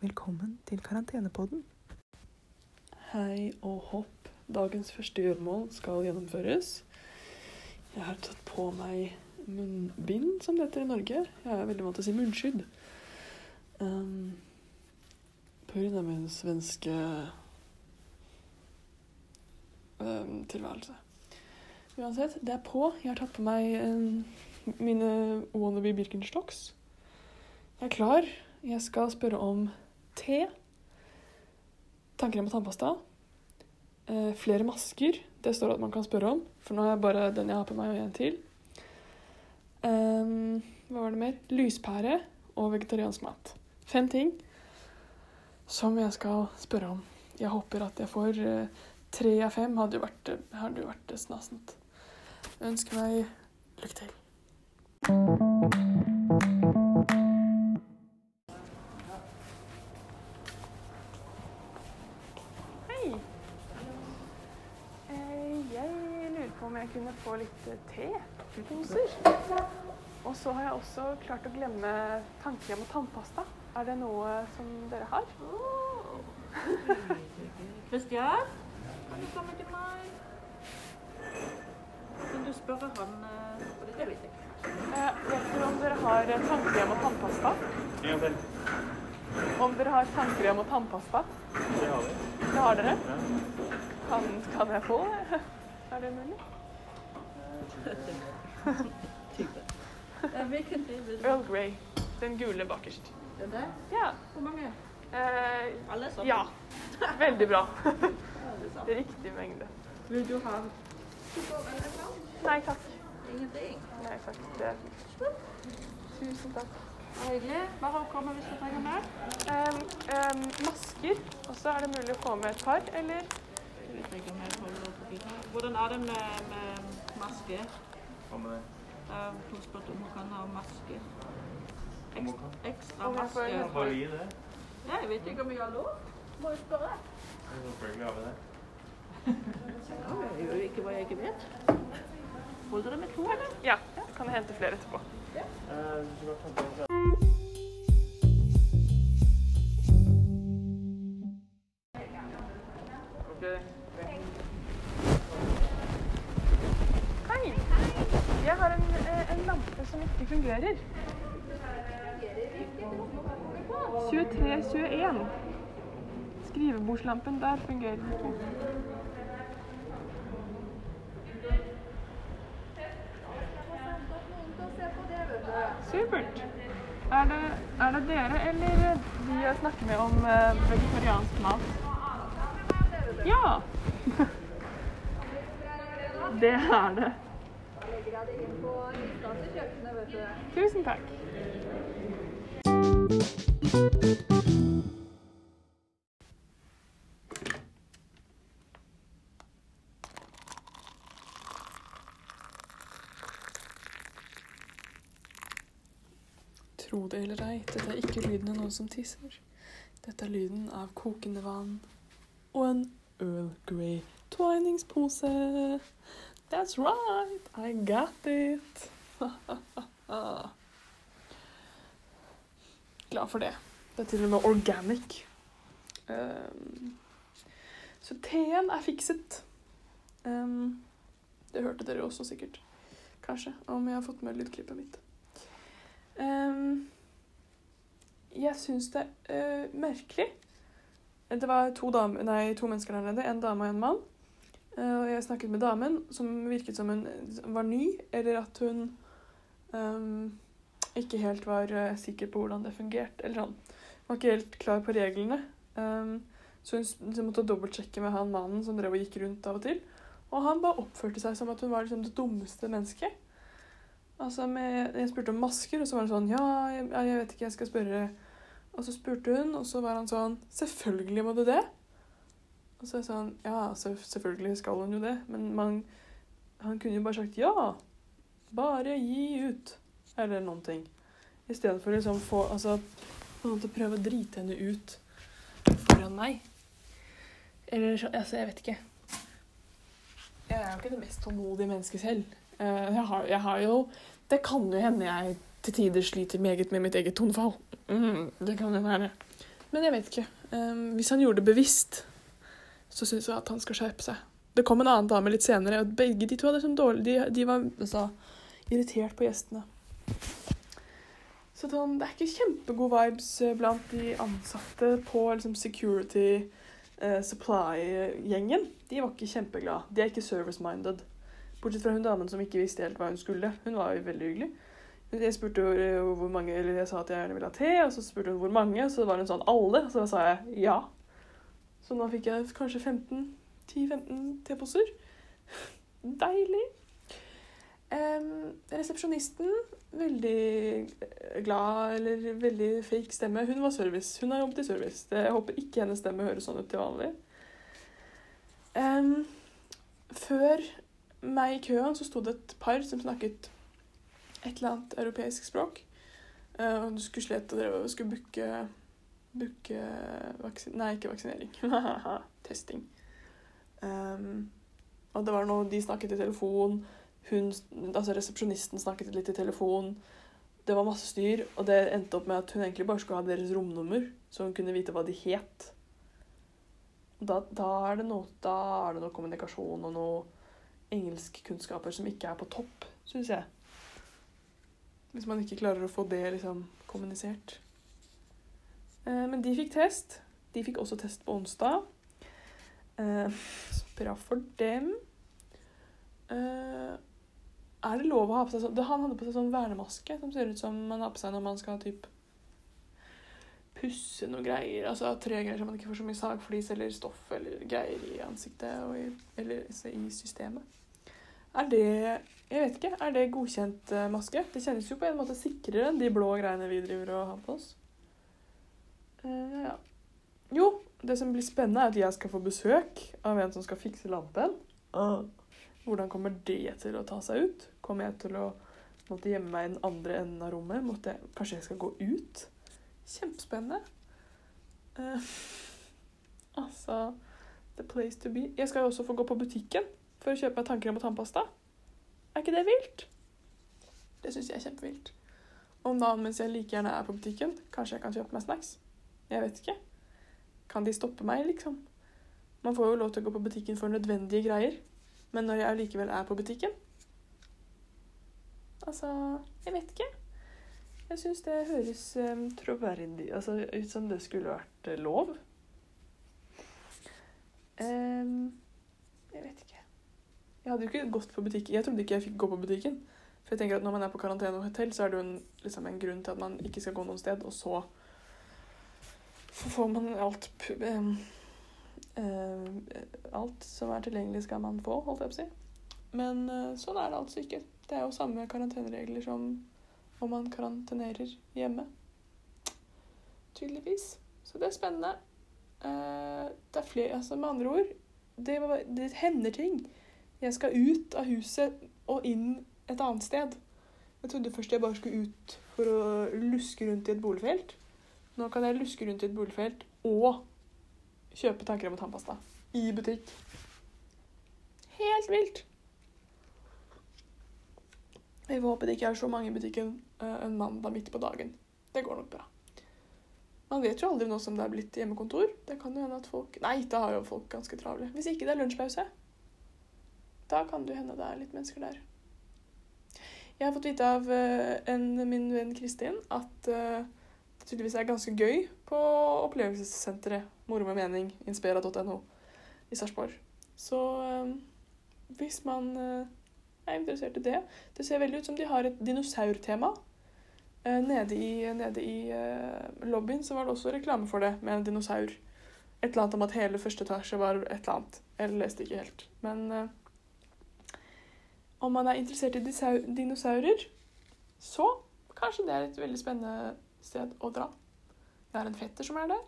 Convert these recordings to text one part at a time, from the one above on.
Velkommen til karantenepodden. Hei og hopp. Dagens første gjøremål skal gjennomføres. Jeg har tatt på meg munnbind, som det heter i Norge. Jeg er veldig vant til å si munnskydd. Um, på grunn av min svenske um, tilværelse. Uansett, det er på. Jeg har tatt på meg uh, mine wannabe Birkenstocks. Jeg er klar. Jeg skal spørre om te, Tanker om tannpasta, Uh, flere masker. Det står at man kan spørre om, for nå er jeg bare den jeg har på meg, og en til. Um, hva var det mer? Lyspære og vegetariansk mat. Fem ting som jeg skal spørre om. Jeg håper at jeg får uh, tre av fem. Hadde jo vært, hadde jo vært snasent. Jeg ønsker meg lykke til. Hei. Eh, Jeg lurer på om jeg kunne få litt te-poser. Og så har jeg også klart å glemme tannkrem og tannpasta. Er det noe som dere har? Kristian, kan du komme til meg? Kan du spørre han eh, For det vet jeg ikke. Eh, Vet dere om dere har eh, tannkrem og tannpasta? En gang til. Om dere har tannkrem og tannpasta? Det har vi. Det har dere? Ja. Kan, kan jeg få det? Er det mulig? Hvilken Earl Grey. Den gule bakerst. Den der? Ja. Hvor mange? Eh, Alle sammen? ja. Veldig bra. Riktig mengde. Vil du ha? Nei takk. Ingenting. Nei takk. Det. Tusen takk. Hyggelig. Bare å komme hvis du trenger mer. Um, um, masker. Og så er det mulig å få med et par, eller? Hvordan er det med, med maske? Hva med det? Hun spurte om hun kan ha maske. Ekstra maske. en- Bare gi det. Nei, jeg vet ikke om vi har lov. Må jo spørre. Selvfølgelig har vi det. Ja, er jo ikke hva jeg ikke vet. Holder dere med to, eller? Ja. Kan jeg hente flere etterpå? Eh, Hei. Jeg har en, eh, en lampe som ikke fungerer. 2321. Skrivebordslampen der fungerer ikke. Supert. Er det, er det dere eller de jeg snakker med om eh, vegetariansk mat? Ja. Det er det. Tusen takk. Det eller ei, dette er ikke lyden av noen som tisser. Dette er lyden av kokende vann og en Earl Grey twiningspose. That's right, I got it. Glad for det. Det er til og med organic. Um, så teen er fikset. Um, det hørte dere også sikkert. Kanskje, om jeg har fått med lydklippet mitt. Um, jeg syns det er uh, merkelig. Det var to, dame, nei, to mennesker der nede, en dame og en mann. Uh, og jeg snakket med damen, som virket som hun var ny, eller at hun um, ikke helt var uh, sikker på hvordan det fungerte. Eller han Var ikke helt klar på reglene. Um, så hun, så måtte dobbeltsjekke med han mannen som drev og gikk rundt av og til. Og han bare oppførte seg som at hun var liksom det dummeste mennesket. Altså med, jeg spurte om masker, og så var han sånn Ja, jeg, jeg vet ikke, jeg skal spørre. Og så spurte hun, og så var han sånn Selvfølgelig må du det. Og så er jeg sånn Ja, selvfølgelig skal hun jo det. Men man, han kunne jo bare sagt ja. Bare gi ut. Eller noen ting. I stedet for liksom få Altså noen til å prøve å drite henne ut foran meg. Eller så Altså, jeg vet ikke. Jeg er jo ikke det mest tålmodige mennesket selv. Eh, Jeg har, jeg har jo Det kan jo hende jeg til tider sliter meget med mitt eget tonefall. Mm, det kan jo være. Men jeg vet ikke. Um, Hvis han gjorde det bevisst, så syns jeg at han skal skjerpe seg. Det kom en annen dame litt senere, og begge de to hadde sånn dårlig De, de var altså, irritert på gjestene. Så sånn, det er ikke kjempegode vibes eh, blant de ansatte på liksom, security uh, supply-gjengen. De var ikke kjempeglade. De er ikke service-minded. Bortsett fra hun damen som ikke visste helt hva hun skulle. Hun var jo veldig hyggelig. Jeg spurte hvor, eh, hvor mange, eller jeg sa at jeg gjerne ville ha te, og så spurte hun hvor mange. Så var hun sånn alle. Så da sa jeg ja. Så nå fikk jeg kanskje 15 10-15 teposer. Deilig. Um, resepsjonisten, veldig glad, eller veldig fake stemme. Hun var service. Hun har jobbet i service. Det, jeg håper ikke hennes stemme høres sånn ut til vanlig. Um, før meg i køen så sto det et par som snakket et eller annet europeisk språk. Uh, og du skulle slett og skulle booke Booke. Nei, ikke vaksinering. Testing. Um, og det var noe De snakket i telefon. Hun, altså resepsjonisten snakket litt i telefon. Det var masse styr, og det endte opp med at hun egentlig bare skulle ha deres romnummer, så hun kunne vite hva de het. Da, da, er det noe, da er det noe kommunikasjon og noe engelskkunnskaper som ikke er på topp, syns jeg. Hvis man ikke klarer å få det liksom kommunisert. Eh, men de fikk test. De fikk også test på onsdag. Eh, så bra for dem. Eh, er det lov å ha på seg sånn Han hadde på seg sånn vernemaske som ser ut som man har på seg når man skal typ pusse noe greier. Altså tre greier så man ikke får så mye sagflis eller stoff eller greier i ansiktet og i, eller i systemet. Er det Jeg vet ikke. Er det godkjent eh, maske? Det kjennes jo på en måte sikrere enn de blå greiene vi driver og har på oss. Uh, ja. Jo, det som blir spennende, er at jeg skal få besøk av en som skal fikse lampen. Uh. Hvordan kommer det til å ta seg ut? Kommer jeg til å måtte gjemme meg i den andre enden av rommet? Måtte jeg, kanskje jeg skal gå ut? Kjempespennende. Uh, altså The place to be. Jeg skal jo også få gå på butikken for å kjøpe meg tannkrem og tannpasta. Er ikke det vilt? Det syns jeg er kjempevilt. Om dagen mens jeg like gjerne er på butikken, kanskje jeg kan kjøpe meg snacks. Jeg vet ikke. Kan de stoppe meg, liksom? Man får jo lov til å gå på butikken for nødvendige greier. Men når jeg allikevel er på butikken Altså, jeg vet ikke. Jeg syns det høres um, troverdig altså, ut som det skulle vært eh, lov. Um, jeg vet ikke. Jeg hadde jo ikke gått på butikken. Jeg trodde ikke jeg fikk gå på butikken. For jeg tenker at når man er på karantene og hotell, så er det jo en, liksom en grunn til at man ikke skal gå noe sted, og så får man alt eh, em, Alt som er tilgjengelig, skal man få, holdt jeg på å si. Men eh, sånn er det altså ikke. Det er jo samme karanteneregler som om man karantenerer hjemme. Tydeligvis. Så det er spennende. Eh, det er flere Altså med andre ord, det, det hender ting. Jeg skal ut av huset og inn et annet sted. Jeg trodde først jeg bare skulle ut for å luske rundt i et boligfelt. Nå kan jeg luske rundt i et boligfelt og kjøpe tannkrem og tannpasta i butikk. Helt vilt. Jeg får håpe det ikke er så mange i butikken eh, en mandag midt på dagen. Det går nok bra. Man vet jo aldri nå som det er blitt hjemmekontor. Det kan jo hende at folk Nei, da har jo folk ganske travle. Hvis ikke det er lunsjpause, da kan det hende det er litt mennesker der. Jeg har fått vite av eh, en, min venn Kristin at eh, det tydeligvis er ganske gøy på opplevelsessenteret Moro med mening, inspira.no i Sarpsborg. Så eh, hvis man er interessert i det Det ser veldig ut som de har et dinosaurtema. Eh, nede i, nede i lobbyen så var det også reklame for det, med en dinosaur. Et eller annet om at hele første etasje var et eller annet. Jeg leste ikke helt. Men om man er interessert i dinosaurer, så kanskje det er et veldig spennende sted å dra. Jeg har en fetter som er der.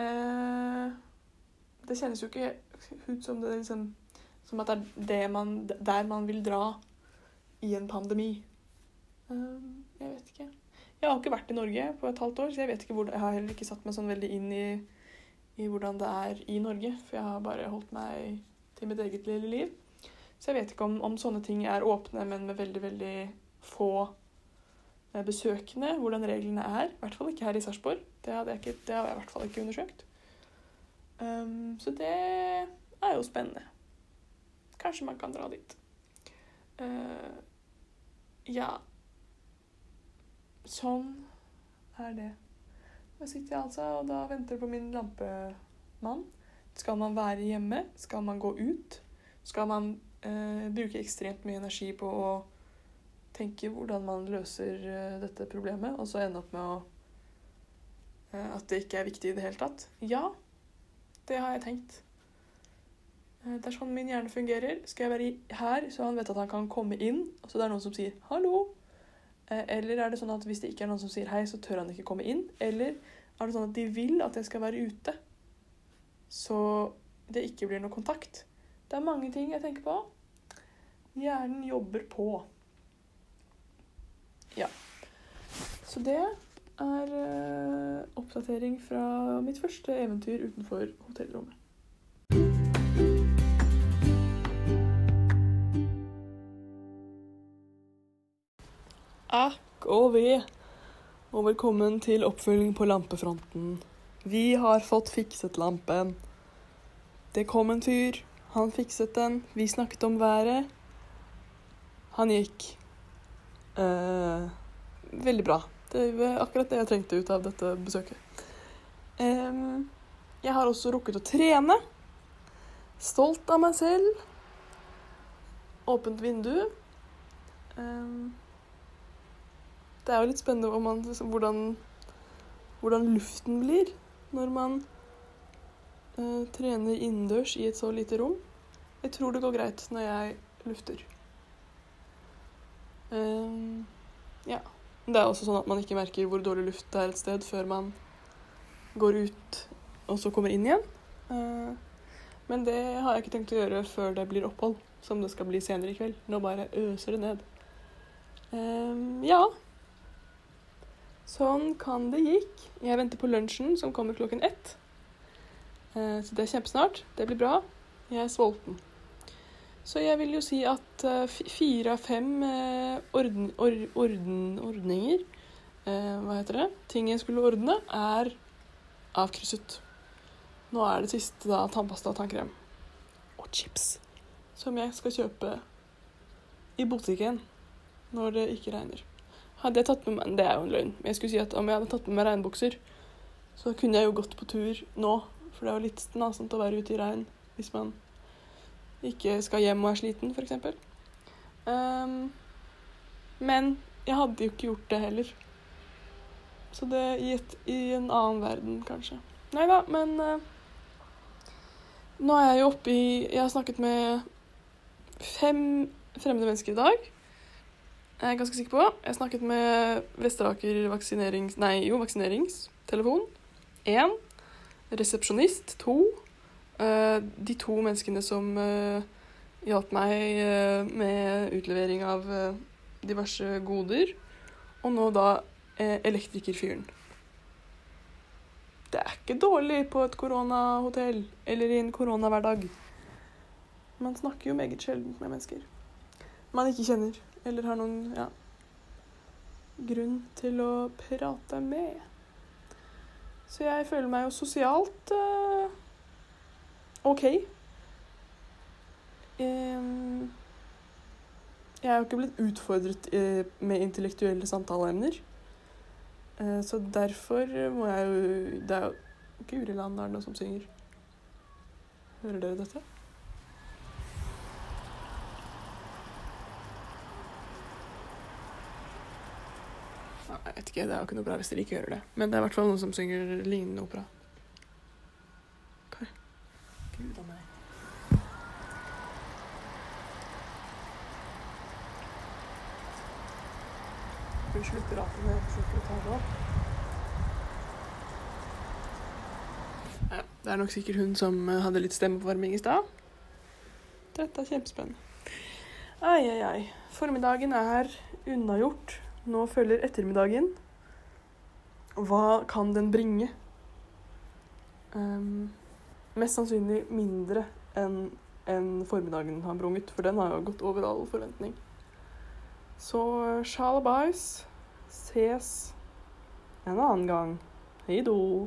Eh, det kjennes jo ikke ut som det liksom Som at det er det man, der man vil dra i en pandemi. Eh, jeg vet ikke. Jeg har ikke vært i Norge på et halvt år, så jeg hvor, jeg har heller ikke satt meg sånn veldig inn i, i hvordan det er i Norge. For jeg har bare holdt meg til mitt eget lille liv. Så jeg vet ikke om, om sånne ting er åpne, men med veldig, veldig få eh, besøkende, hvordan reglene er. I hvert fall ikke her i Sarpsborg. Det, jeg det har jeg i hvert fall ikke undersøkt. Um, så det er jo spennende. Kanskje man kan dra dit. Uh, ja. Sånn er det. Da sitter jeg altså og da venter på min lampemann. Skal man være hjemme? Skal man gå ut? Skal man eh, bruke ekstremt mye energi på å tenke hvordan man løser eh, dette problemet, og så ende opp med å eh, at det ikke er viktig i det hele tatt? Ja, det har jeg tenkt. Eh, Det er sånn min hjerne fungerer. Skal jeg være her, så han vet at han kan komme inn, og så det er noen som sier 'hallo'? Eh, Eller er det sånn at hvis det ikke er noen som sier hei, så tør han ikke komme inn? Eller er det sånn at de vil at jeg skal være ute, så det ikke blir noe kontakt? Det er mange ting jeg tenker på. Hjernen jobber på. Ja. Så det er eh, oppdatering fra mitt første eventyr utenfor hotellrommet. Akk og ve, og velkommen til oppfølging på lampefronten. Vi har fått fikset lampen. Det kom en fyr, han fikset den, vi snakket om været. Han gikk. Eh, veldig bra. Det var akkurat det jeg trengte ut av dette besøket. Eh, jeg har også rukket å trene. Stolt av meg selv. Åpent vindu. Eh, det er jo litt spennende man, liksom, hvordan, hvordan luften blir når man eh, trener innendørs i et så lite rom. Jeg tror det går greit når jeg lufter. Em, ja. Det er også sånn at man ikke merker hvor dårlig luft det er et sted før man går ut og så kommer inn igjen. Uh, men det har jeg ikke tenkt å gjøre før det blir opphold, som det skal bli senere i kveld. Nå bare øser det ned. Um, ja. Sånn kan det gikk. Jeg venter på lunsjen, som kommer klokken ett. Uh, så det er kjempesnart. Det blir bra. Jeg er sulten. Så jeg vil jo si at eh, fire av fem eh, orden, or, orden, ordninger eh, Hva heter det? Ting jeg skulle ordne, er avkrysset. Nå er det siste da tannpasta og tannkrem. Og chips. Som jeg skal kjøpe i butikken når det ikke regner. Hadde jeg tatt med meg Det er jo en løgn. Men jeg skulle si at om jeg hadde tatt med meg regnbukser, så kunne jeg jo gått på tur nå. For det er jo litt nasent å være ute i regn hvis man ikke skal hjem og er sliten, f.eks. Um, men jeg hadde jo ikke gjort det heller. Så det i, et, i en annen verden, kanskje. Nei da, men uh, nå er jeg jo oppe i Jeg har snakket med fem fremmede mennesker i dag. Jeg er ganske sikker på. Jeg snakket med Vesteraker vaksinerings... Nei, jo, vaksineringstelefon. Én. Resepsjonist. To. Eh, de to menneskene som eh, hjalp meg eh, med utlevering av diverse goder. Og nå da elektrikerfyren. Det er ikke dårlig på et koronahotell eller i en koronahverdag. Man snakker jo meget sjelden med mennesker man ikke kjenner eller har noen ja, grunn til å prate med. Så jeg føler meg jo sosialt eh, OK. Um, jeg er jo ikke blitt utfordret eh, med intellektuelle samtaleemner. Eh, så derfor må jeg jo Det er jo Guri land er det noen som synger. Hører dere dette? Nei, Jeg vet ikke, Det er jo ikke noe bra hvis dere ikke hører det. Men det er i hvert fall noen som synger lignende opera. Ok. Gud a meg. Skal vi slutte å prate når jeg forsøker å ta det opp? Ja, det er nok sikkert hun som eh, hadde litt stemmeoppvarming i stad. Dette er kjempespennende. Ai, ai, ai. Formiddagen er unnagjort. Nå følger ettermiddagen. Hva kan den bringe? Um, mest sannsynlig mindre enn en formiddagen har brunget, for den har jo gått over all forventning. Så eh, sjalabais. Ses en annen gang. Hei då.